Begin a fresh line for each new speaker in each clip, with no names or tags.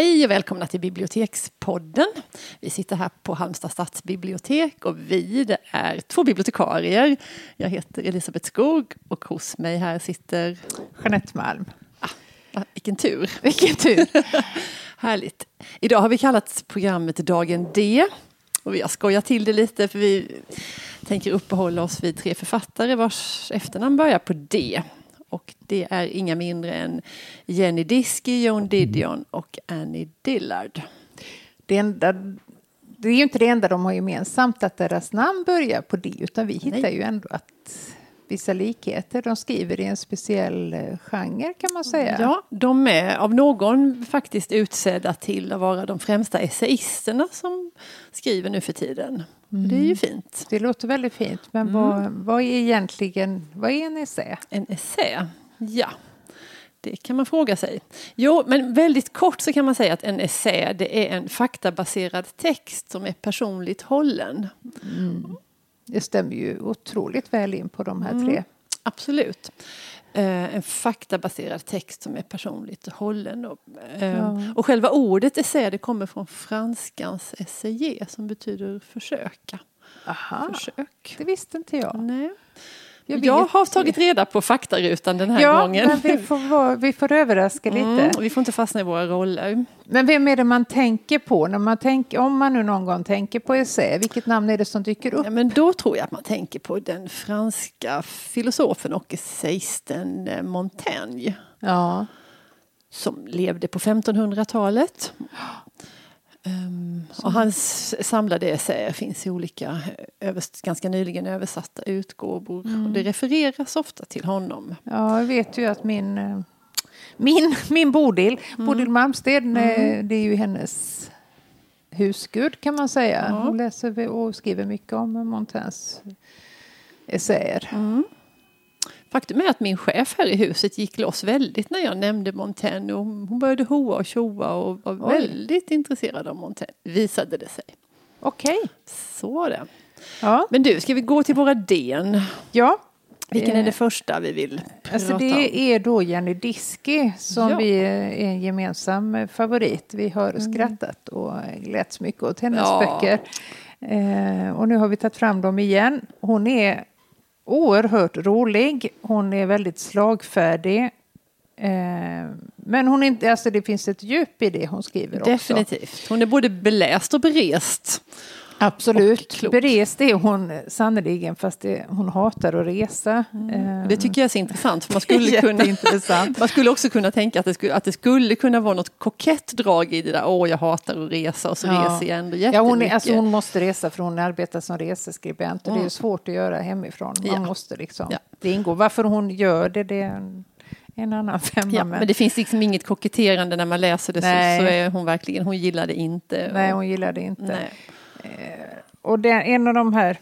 Hej och välkomna till Bibliotekspodden. Vi sitter här på Halmstad stadsbibliotek och vi det är två bibliotekarier. Jag heter Elisabeth Skog och hos mig här sitter
Jeanette Malm.
Ah, vilken tur!
Vilken tur!
Härligt. Idag har vi kallat programmet Dagen D. Och vi har skojat till det lite för vi tänker uppehålla oss vid tre författare vars efternamn börjar på D. Och det är inga mindre än Jenny Diski, Joan Didion och Annie Dillard.
Det, enda, det är ju inte det enda de har gemensamt att deras namn börjar på D utan vi hittar Nej. ju ändå att vissa likheter. De skriver i en speciell eh, genre kan man säga.
Ja, de är av någon faktiskt utsedda till att vara de främsta essayisterna som skriver nu för tiden. Mm. Det är ju fint.
Det låter väldigt fint. Men mm. vad, vad är egentligen vad är en essä?
En essä? Ja, det kan man fråga sig. Jo, men väldigt kort så kan man säga att en essä det är en faktabaserad text som är personligt hållen.
Mm. Det stämmer ju otroligt väl in på de här tre. Mm,
absolut. Eh, en faktabaserad text som är personligt hållen. Och, eh, ja. och själva ordet essä det kommer från franskans essayer som betyder försöka.
Aha, Försök. det visste inte jag.
Nej. Jag, jag har tagit reda på faktarutan den här
ja,
gången.
Men vi, får, vi får överraska mm, lite.
Vi får inte fastna i våra roller.
Men vem är det man tänker på när man tänker, om man nu någon gång tänker på essä? Vilket namn är det som dyker upp?
Ja, men då tror jag att man tänker på den franska filosofen och essayisten eh, Montaigne.
Ja.
Som levde på 1500-talet. Um, och hans samlade essäer finns i olika, ganska nyligen översatta utgåvor. Mm. Och det refereras ofta till honom.
Ja, jag vet ju att min, eh, min, min Bodil, mm. Bodil Malmsted, mm. Eh, det är ju hennes husgud kan man säga. Ja. Hon läser och skriver mycket om Montaignes essäer.
Mm. Faktum är att min chef här i huset gick loss väldigt när jag nämnde Montaigne. Hon började hoa och tjoa och var Oj. väldigt intresserad av Montaigne, visade det sig.
Okej. Okay.
Så var det. Ja. Men du, ska vi gå till våra den?
Ja.
Vilken är det första vi vill prata
alltså det är då Jenny Diski som ja. vi är en gemensam favorit. Vi har mm. skrattat och glätts mycket åt hennes ja. böcker. Eh, och nu har vi tagit fram dem igen. Hon är oerhört rolig. Hon är väldigt slagfärdig. Eh, men hon inte, alltså det finns ett djup i det hon skriver
Definitivt. också. Hon är både beläst och berest.
Absolut. Berest är hon sannerligen fast det, hon hatar att resa.
Mm. Det tycker jag är så intressant. För man, skulle kunna, man skulle också kunna tänka att det, skulle, att det skulle kunna vara något kokett drag i det där. Åh, jag hatar att resa och så ja. reser jag ändå jättemycket.
Ja, hon, är, alltså, hon måste resa för hon arbetar som reseskribent och mm. det är svårt att göra hemifrån. Man ja. måste liksom, ja. det ingår. Varför hon gör det, det är en, en annan femma.
Ja, men det finns liksom inget koketterande när man läser det så, så, är hon verkligen, hon gillar det inte.
Nej, hon gillar det inte. Nej. Eh, och det, en av de här,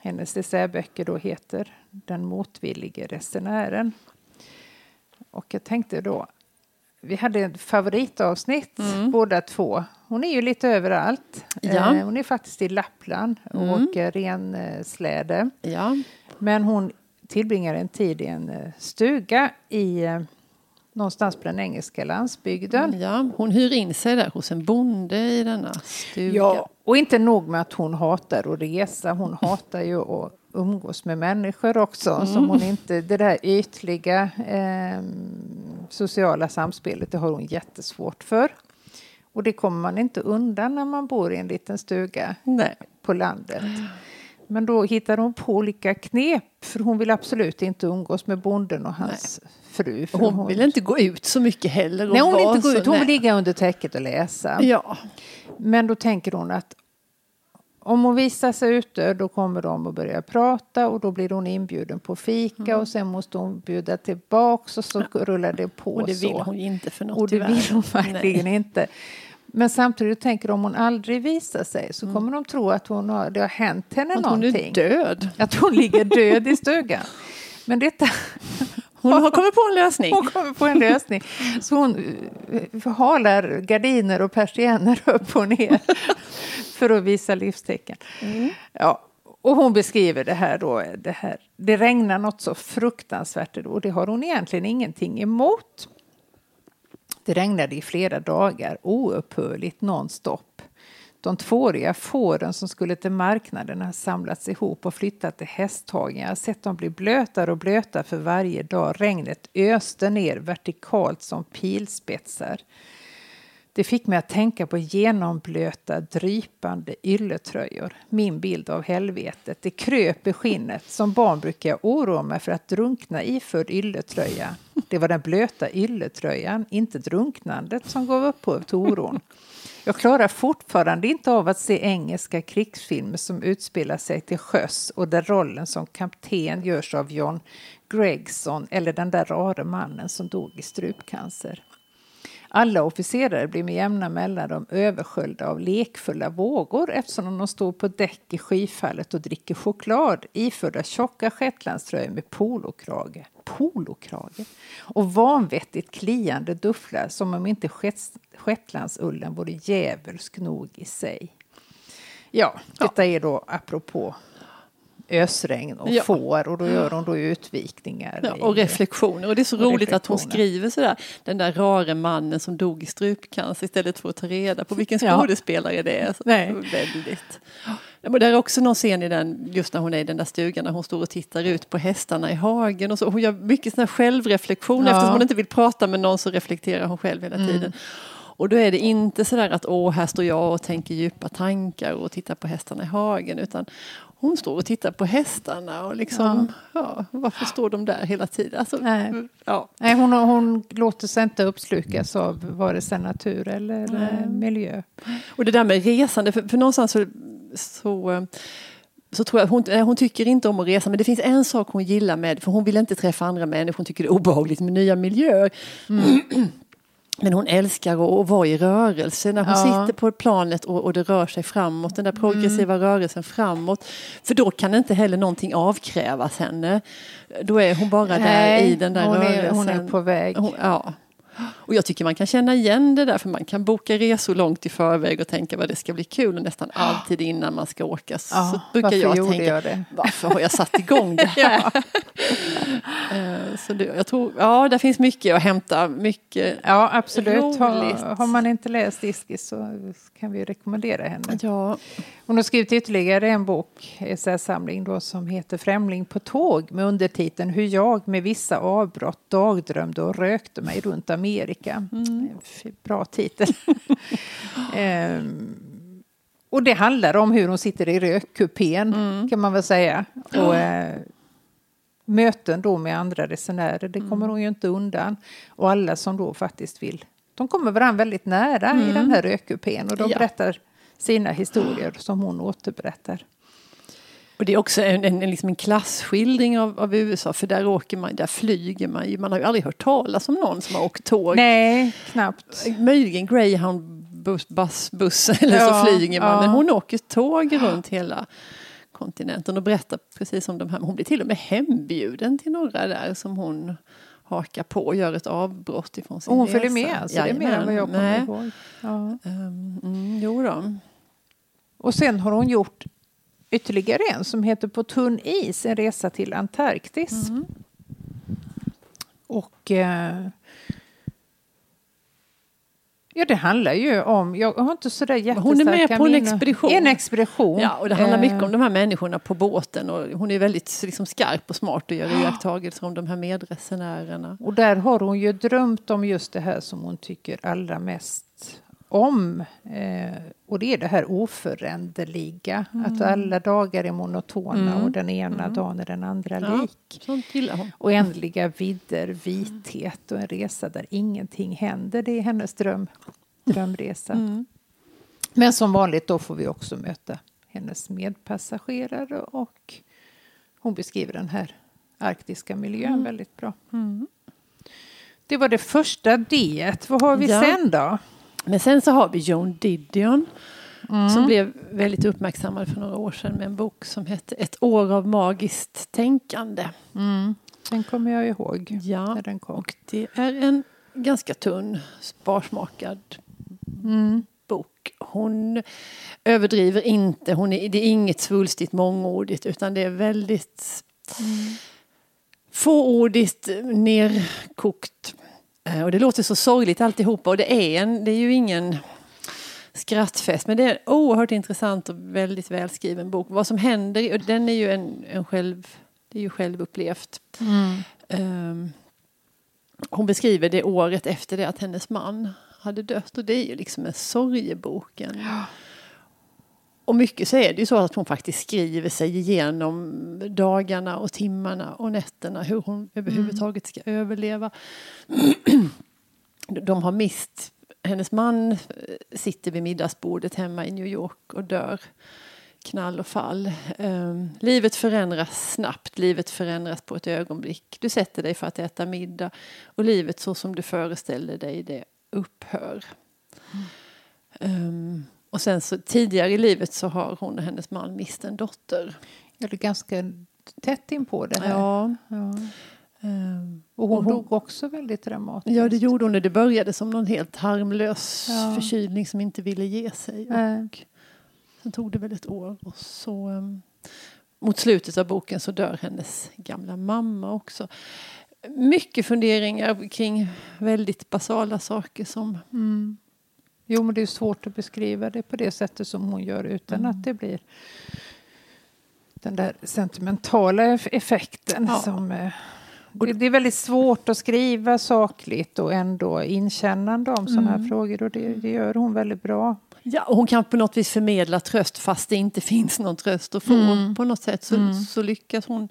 hennes essäböcker då heter Den motvillige resenären. Och jag tänkte då, vi hade ett favoritavsnitt mm. båda två. Hon är ju lite överallt. Ja. Eh, hon är faktiskt i Lappland och mm. åker rensläde.
Ja.
Men hon tillbringar en tid i en eh, stuga i någonstans på den engelska landsbygden.
Ja, hon hyr in sig där hos en bonde i denna stuga.
Ja, och inte nog med att hon hatar att resa, hon hatar ju att umgås med människor också. Mm. Som hon inte, det där ytliga eh, sociala samspelet, det har hon jättesvårt för. Och det kommer man inte undan när man bor i en liten stuga
Nej.
på landet. Men då hittar hon på olika knep för hon vill absolut inte umgås med bonden och hans Nej. fru.
Hon, hon vill inte gå ut så mycket heller.
Nej, hon vill inte gå ut. Hon vill ligga under täcket och läsa.
Ja.
Men då tänker hon att om hon visar sig ute då kommer de att börja prata och då blir hon inbjuden på fika mm. och sen måste hon bjuda tillbaks och så rullar det på.
Och det vill så. hon inte för något
Och det vill hon verkligen Nej. inte. Men samtidigt tänker om hon aldrig visar sig så mm. kommer de tro att hon har, det har hänt henne att någonting.
Att hon är död.
Att hon ligger död i stugan. Men detta...
Hon har kommit på en lösning.
Hon kommer på en lösning. Så hon eh, halar gardiner och persienner upp och ner för att visa livstecken. Mm. Ja, och hon beskriver det här då, det, här, det regnar något så fruktansvärt och det har hon egentligen ingenting emot. Det regnade i flera dagar, oupphörligt, nonstop. De tvååriga fåren som skulle till marknaden har samlats ihop och flyttat till hästhagen. Jag har sett dem bli blötare och blötare för varje dag. Regnet öste ner vertikalt som pilspetsar. Det fick mig att tänka på genomblöta, drypande ylletröjor. Min bild av helvetet. Det kröp i skinnet. Som barn brukar jag oroa mig för att drunkna iförd ylletröja. Det var den blöta ylletröjan, inte drunknandet, som gav upphov till oron. Jag klarar fortfarande inte av att se engelska krigsfilmer som utspelar sig till sjöss och där rollen som kapten görs av John Gregson eller den där rare mannen som dog i strupcancer. Alla officerare blir med jämna mellanrum översköljda av lekfulla vågor eftersom de står på däck i skyfallet och dricker choklad iförda tjocka shetlandströjor med polokrage. Polokrage? Och vanvettigt kliande dufflar som om inte shetlandsullen vore djävulsk nog i sig. Ja, detta är då apropå ösregn och ja. får och då gör hon då utvikningar.
Ja, och reflektioner. Och det är så roligt att hon skriver sådär, den där rare mannen som dog i strupcancer istället för att ta reda på vilken skådespelare det är. Så Nej. Väldigt. Men det är också någon scen i den, just när hon är i den där stugan, när hon står och tittar ut på hästarna i hagen. Och så. Hon gör mycket sån självreflektion, ja. eftersom hon inte vill prata med någon så reflekterar hon själv hela tiden. Mm. Och då är det inte sådär att åh, här står jag och tänker djupa tankar och tittar på hästarna i hagen. Utan hon står och tittar på hästarna och liksom, ja. ja varför står de där hela tiden? Alltså,
Nej. Ja. Nej, hon, hon låter sig inte uppslukas av vare sig natur eller Nej. Eh, miljö.
Och det där med resande, för, för någonstans så, så så tror jag hon, hon tycker inte om att resa men det finns en sak hon gillar med för hon vill inte träffa andra människor, hon tycker det är obehagligt med nya miljöer. Mm. Men hon älskar att vara i rörelse när hon ja. sitter på planet och, och, det rör sig framåt, den där progressiva mm. rörelsen framåt. För då kan inte heller någonting avkrävas henne. Då är hon bara Nej, där i den där
hon
rörelsen. Är,
hon är på väg. Hon,
ja. Och jag tycker man kan känna igen det där för man kan boka resor långt i förväg och tänka vad det ska bli kul och nästan alltid innan man ska åka ja, så brukar jag tänka jag det? varför har jag satt igång det här? Eh, så det, jag tror, ja det finns mycket att hämta, mycket
Ja absolut, har, har, man inte läst Iskis så kan vi rekommendera henne.
Ja.
Hon har skrivit ytterligare en bok, essäsamling då, som heter Främling på tåg med undertiteln Hur jag med vissa avbrott dagdrömde och rökte mig runt Amerika. Mm. Bra titel. ehm, och det handlar om hur hon sitter i rökkupén mm. kan man väl säga. Och, eh, möten då med andra resenärer, det kommer mm. hon ju inte undan. Och alla som då faktiskt vill, de kommer varandra väldigt nära mm. i den här rökkupén och de ja. berättar sina historier som hon återberättar.
Och det är också en, en, liksom en klasskildring av, av, USA för där åker man, där flyger man ju. Man har ju aldrig hört talas om någon som har åkt tåg.
Nej, knappt.
Möjligen greyhound buss, buss eller ja, så flyger man. Ja. Men hon åker tåg runt hela kontinenten och berättar precis om de här. Hon blir till och med hembjuden till några där som hon hakar på och gör ett avbrott ifrån sin
och hon
resa.
följer med, alltså, det är mer än vad jag kommer ihåg. Ja.
Um, mm, jo då.
Och sen har hon gjort ytterligare en som heter På tunn is, en resa till Antarktis. Mm. Och eh, Ja, det handlar ju om, jag har inte sådär jättestarka
Hon är med på en expedition.
En expedition.
Ja, och det handlar mycket om de här människorna på båten och hon är väldigt liksom, skarp och smart och gör iakttagelser om de här medresenärerna.
Och där har hon ju drömt om just det här som hon tycker allra mest om. Eh, och det är det här oföränderliga. Mm. Att alla dagar är monotona mm. och den ena mm. dagen är den andra ja, lik. Oändliga vidder, vithet och en resa där ingenting händer. Det är hennes dröm, drömresa. Mm. Men som vanligt då får vi också möta hennes medpassagerare och hon beskriver den här arktiska miljön mm. väldigt bra. Mm. Det var det första D. Vad har vi ja. sen då?
Men sen så har vi Joan Didion mm. som blev väldigt uppmärksammad för några år sedan med en bok som hette Ett år av magiskt tänkande.
Mm. Den kommer jag ihåg.
Ja, när den kom. och det är en ganska tunn, sparsmakad mm. bok. Hon överdriver inte, hon är, det är inget svulstigt mångordigt utan det är väldigt mm. fåordigt, nerkokt och det låter så sorgligt alltihopa och det är, en, det är ju ingen skrattfest men det är en oerhört intressant och väldigt välskriven bok. Vad som händer, och den är ju en, en själv, det är ju självupplevt. Mm. Um, hon beskriver det året efter det att hennes man hade dött och det är ju liksom en sorgebok. Ja. Och mycket så är det ju så att hon faktiskt skriver sig igenom dagarna och timmarna och nätterna hur hon överhuvudtaget ska överleva. De har mist, hennes man sitter vid middagsbordet hemma i New York och dör knall och fall. Um, livet förändras snabbt, livet förändras på ett ögonblick. Du sätter dig för att äta middag och livet så som du föreställer dig det upphör. Mm. Um, och sen så tidigare i livet så har hon och hennes man mist en dotter.
Ja, det är ganska tätt in på det här.
Ja.
ja. Um, och hon, hon dog också väldigt dramatiskt.
Ja, det gjorde hon. Det började som någon helt harmlös ja. förkylning som inte ville ge sig. Och sen tog det väl ett år. Och så, um, mot slutet av boken så dör hennes gamla mamma också. Mycket funderingar kring väldigt basala saker som
mm Jo, men det är svårt att beskriva det på det sättet som hon gör utan mm. att det blir den där sentimentala effekten. Ja. Som, eh, det är väldigt svårt att skriva sakligt och ändå inkännande om sådana mm. här frågor och det, det, gör hon väldigt bra.
Ja, och hon kan på något vis förmedla tröst fast det inte finns någon tröst att få. Mm. På något sätt så, mm. så lyckas hon.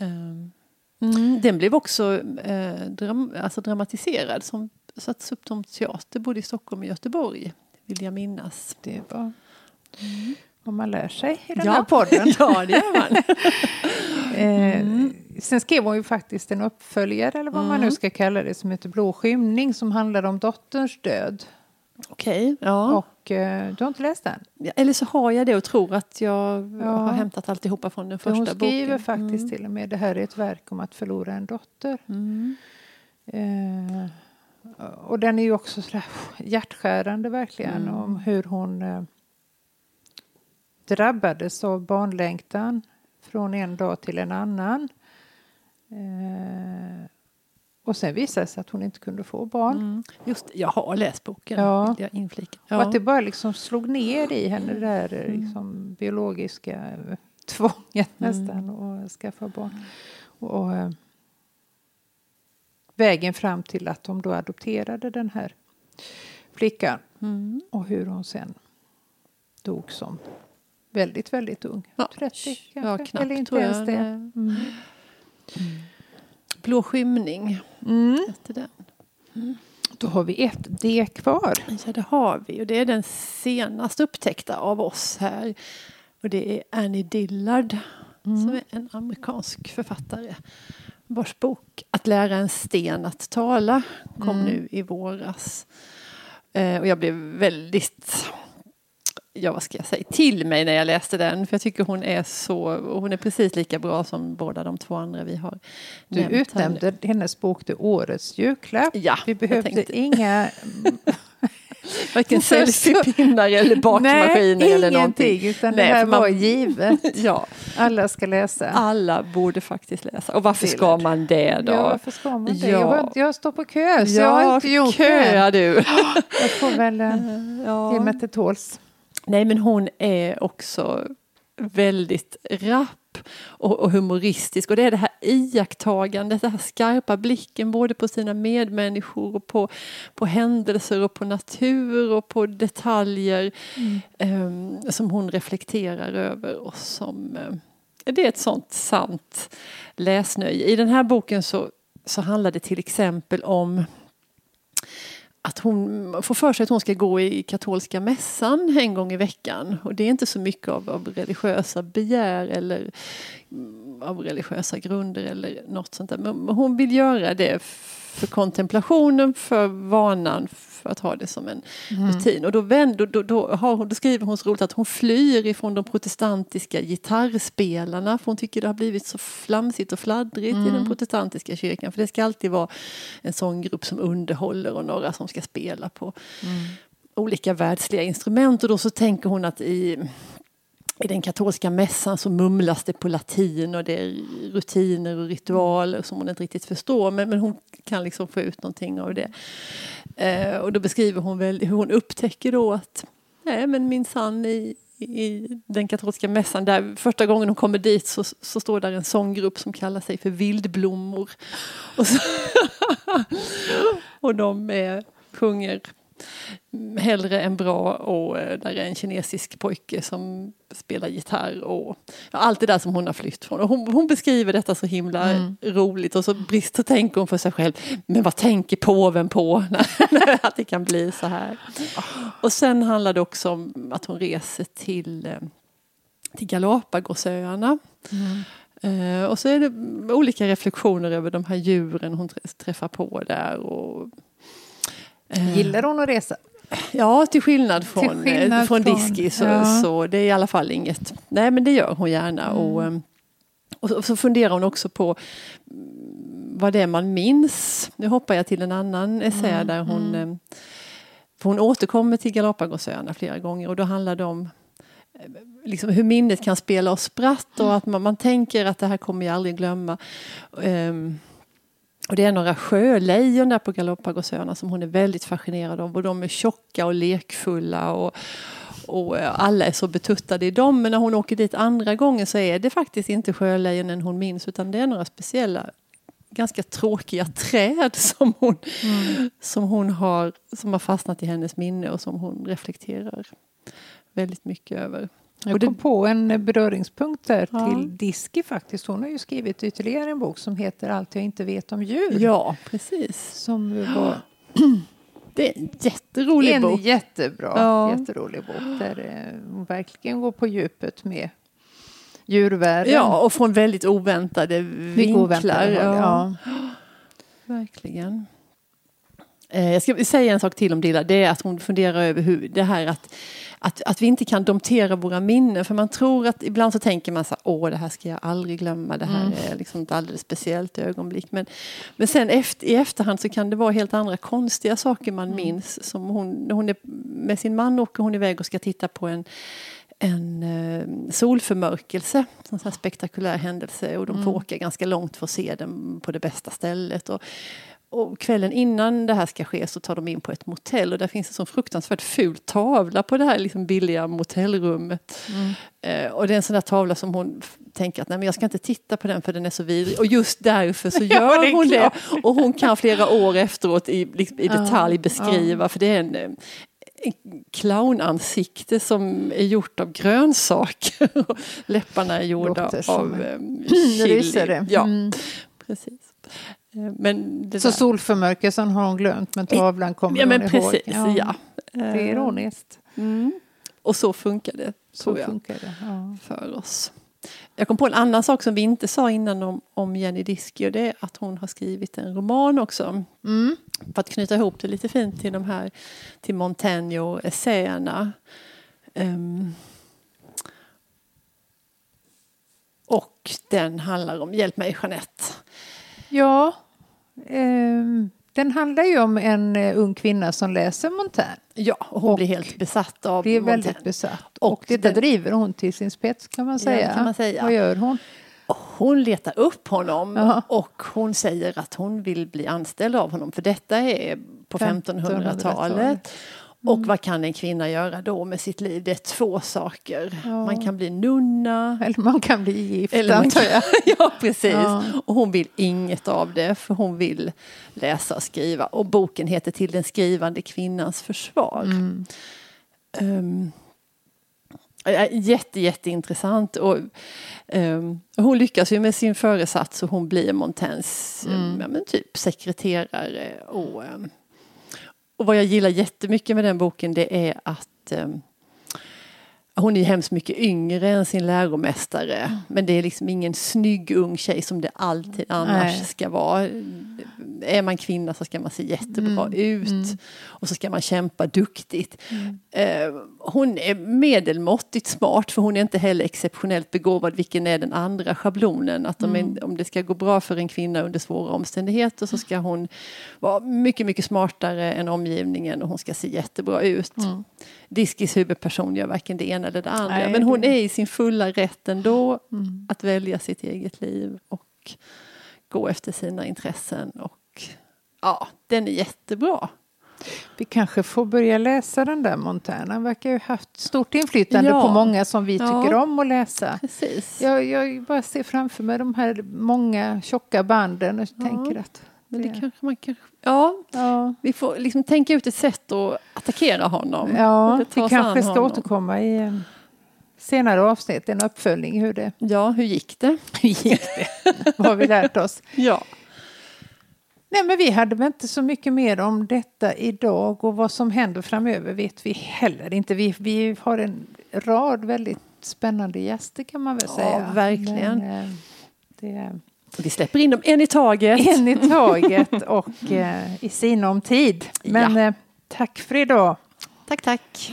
Um, den blev också uh, dram alltså dramatiserad som satts upp som teater både i Stockholm och Göteborg, vill jag minnas.
Det var mm. vad man lär sig i den ja. här podden.
ja, det gör man.
Eh, mm. sen skrev hon ju faktiskt en uppföljare, eller vad mm. man nu mm. ska kalla det, som heter Blå skymning, som handlar om dotterns död.
Okej, okay, ja.
Och uh, du har inte läst den?
Ja, eller så har jag det och tror att jag ja. har hämtat alltihopa från den första boken.
Hon skriver boken. faktiskt mm. till och med det här är ett verk om att förlora en dotter. Uh, och den är ju också sådär hjärtskärande verkligen mm. om hur hon eh, drabbades av barnlängtan från en dag till en annan. Eh, och sen visade det sig att hon inte kunde få barn. Mm.
Just Jag har läst boken. Ja. Jag inflika.
Ja. Och att det bara liksom slog ner i henne det där eh, mm. liksom, biologiska tvånget mm. nästan att skaffa barn. Och, och eh, vägen fram till att de då adopterade den här flickan. Mm. Och hur hon sen dog som väldigt, väldigt ung.
Ja, 30 kanske? Ja, knappt Eller inte ens det. Mm. Mm. Blå skymning mm. hette den.
Mm. Då har vi ett D kvar.
Ja, det har vi. Och det är den senast upptäckta av oss här. Och det är Annie Dillard mm. som är en amerikansk författare vars bok Att lära en sten att tala kom mm. nu i våras. Eh, och jag blev väldigt, ja vad ska jag säga, till mig när jag läste den. För jag tycker hon är så, hon är precis lika bra som båda de två andra vi har
Du utnämnde hennes bok till årets julklapp.
Ja,
vi behövde inga
Varken selfiepinnar eller bakmaskiner
Nej,
eller någonting.
utan Nej, det här man, var givet. ja. Alla ska läsa.
Alla borde faktiskt läsa. Och varför ska man det då?
Ja, varför ska man det? Ja. Jag, jag står på kö så ja, jag har inte gjort
köa det. du.
jag får väl ja. ge mig till tåls.
Nej men hon är också väldigt rapp och, och, humoristisk. Och det är det här iakttagandet, den här skarpa blicken både på sina medmänniskor och på, på händelser och på natur och på detaljer mm. um, som hon reflekterar över och som um, det är ett sånt sant läsnöje. I den här boken så, så handlar det till exempel om att hon får för sig att hon ska gå i katolska mässan en gång i veckan. Och det är inte så mycket av, av religiösa begär eller mm, av religiösa grunder eller något sånt där. Men hon vill göra det för kontemplationen, för vanan, för att ha det som en mm. rutin. Och då, vänder, då, då, har hon, då skriver hon så roligt att hon flyr ifrån de protestantiska gitarrspelarna för hon tycker det har blivit så flamsigt och fladdrigt mm. i den mm. protestantiska kyrkan. För det ska alltid vara en sån grupp som underhåller och några som ska spela på mm. olika världsliga instrument. Och då så tänker hon att i i den katolska mässan så mumlas det på latin och det är rutiner och ritualer som hon inte riktigt förstår men, men hon kan liksom få ut någonting av det. Eh, och då beskriver hon väl hur hon upptäcker då att nej men minsann i, i den katolska mässan, där första gången hon kommer dit så, så står där en sånggrupp som kallar sig för Vildblommor. Och, så, och de är, sjunger hellre än bra och eh, där är en kinesisk pojke som spelar gitarr och ja, allt det där som hon har flytt från. Och hon, hon beskriver detta så himla mm. roligt och så brister tänker hon för sig själv. Men vad tänker påven på när, att det kan bli så här? Och sen handlar det också om att hon reser till, eh, till Galapagosöarna. Mm. Uh, och så är det olika reflektioner över de här djuren hon träffar på där. Och,
Gillar hon att resa?
Ja, till skillnad från, till skillnad från, från Diski så, ja. så det är i alla fall inget. Nej, men det gör hon gärna. Mm. Och, ehm, och så funderar hon också på vad det är man minns. Nu hoppar jag till en annan essä mm. där hon mm. Ehm, hon återkommer till Galapagosöarna flera gånger och då handlar det om eh, liksom hur minnet kan spela oss spratt och att man, man tänker att det här kommer jag aldrig glömma. Um, och det är några sjölejon där på Galapagosöarna som hon är väldigt fascinerad av och de är tjocka och lekfulla och, och eh, alla är så betuttade i dem. Men när hon åker dit andra gången så är det faktiskt inte sjölejonen hon minns utan det är några speciella ganska tråkiga träd som hon, mm. som hon har, som har fastnat i hennes minne och som hon reflekterar väldigt mycket över.
Jag kom på en beröringspunkt där ja. till Diski faktiskt. Hon har ju skrivit ytterligare en bok som heter Allt jag inte vet om djur.
Ja, precis.
Som var...
Det är en jätterolig
en
bok.
En jättebra, ja. jätterolig bok där eh, hon verkligen går på djupet med djurvärlden.
Ja, och från väldigt oväntade vinklar. Oväntade, ja. ja. Verkligen. Eh, jag ska säga en sak till om Dilla. Det är att hon funderar över hur det här att att, att vi inte kan domptera våra minnen. För man tror att ibland så tänker man så här, åh det här ska jag aldrig glömma, det här mm. är liksom ett alldeles speciellt ögonblick. Men, men sen efter, i efterhand så kan det vara helt andra konstiga saker man mm. minns. Som hon, hon är, med sin man åker hon iväg och ska titta på en en eh, solförmörkelse, en sån spektakulär händelse och de får mm. åka ganska långt för att se den på det bästa stället. Och och kvällen innan det här ska ske så tar de in på ett motell och där finns en sån fruktansvärt ful tavla på det här liksom billiga motellrummet. Mm. Eh, och det är en sån där tavla som hon tänker att nej men jag ska inte titta på den för den är så vidrig. Och just därför så gör ja, hon det. Och hon kan flera år efteråt i, liksom, i detalj beskriva ja. för det är en, en clownansikte som är gjort av grönsaker. Läpparna är gjorda av um, chili. Ja, mm. precis.
Men så där. solförmörkelsen har hon glömt men tavlan kommer
ja, men
hon
precis,
ihåg?
Ja.
Det är eh, ironiskt.
Mm. Och så funkar det,
så funkar det, ja.
för oss. Jag kom på en annan sak som vi inte sa innan om, om Jenny Diski och det är att hon har skrivit en roman också. Mm. För att knyta ihop det lite fint till de här till Montaigne och essäerna. Um, och den handlar om Hjälp mig Jeanette.
Ja, den handlar ju om en uh, ung kvinna som läser Montaigne.
Ja, och hon och blir helt besatt av
blir Montaigne. väldigt besatt. Och, och detta den, driver hon till sin spets kan man säga.
Ja, kan man säga.
Vad gör hon?
Hon letar upp honom Aha. och hon säger att hon vill bli anställd av honom för detta är på 1500-talet. Och mm. vad kan en kvinna göra då med sitt liv? Det är två saker. Ja. Man kan bli nunna.
Eller man kan bli gift,
eller man kan, Ja, precis. Ja. Och hon vill inget av det, för hon vill läsa och skriva. Och boken heter Till den skrivande kvinnans försvar. Mm. Um, jätte, jätteintressant. Och, um, hon lyckas ju med sin föresats och hon blir Montaignes mm. ja, men typ sekreterare. Och, um, och vad jag gillar jättemycket med den boken det är att um, hon är hemskt mycket yngre än sin läromästare. Mm. Men det är liksom ingen snygg ung tjej som det alltid annars Nej. ska vara. Är man kvinna så ska man se jättebra mm. ut. Mm. Och så ska man kämpa duktigt. Mm. Eh, hon är medelmåttigt smart för hon är inte heller exceptionellt begåvad. Vilken är den andra schablonen? Att om, en, mm. om det ska gå bra för en kvinna under svåra omständigheter så ska hon vara mycket, mycket smartare än omgivningen och hon ska se jättebra ut. Mm. Diskis huvudperson gör varken det ena eller det andra.
Nej,
Men hon
det- Mm.
är i sin fulla rätt ändå att välja sitt eget liv och gå efter sina intressen. Och ja, den är jättebra.
Vi kanske får börja läsa den där Montana. Han verkar ju haft stort inflytande
Ja.
på många som vi
Ja.
tycker om att läsa.
Precis.
Jag, jag bara ser framför mig de här många tjocka banden och tänker att
Men det kanske man kanske... Ja,
ja,
vi får liksom tänka ut ett sätt att attackera honom.
ja vi kanske ska
honom.
återkomma i en senare avsnitt, en uppföljning hur det
Ja, hur gick det?
gick. Det. Vad har vi lärt oss?
Ja.
Nej, men vi hade väl inte så mycket mer om detta idag och vad som händer framöver vet vi heller inte. Vi, vi har en rad väldigt spännande gäster kan man väl
Ja,
säga.
verkligen.
Men, eh, det är
Vi släpper in dem en i taget.
en i taget och eh, i sinom tid. Men
Ja.
eh, tack för idag.
Tack, tack.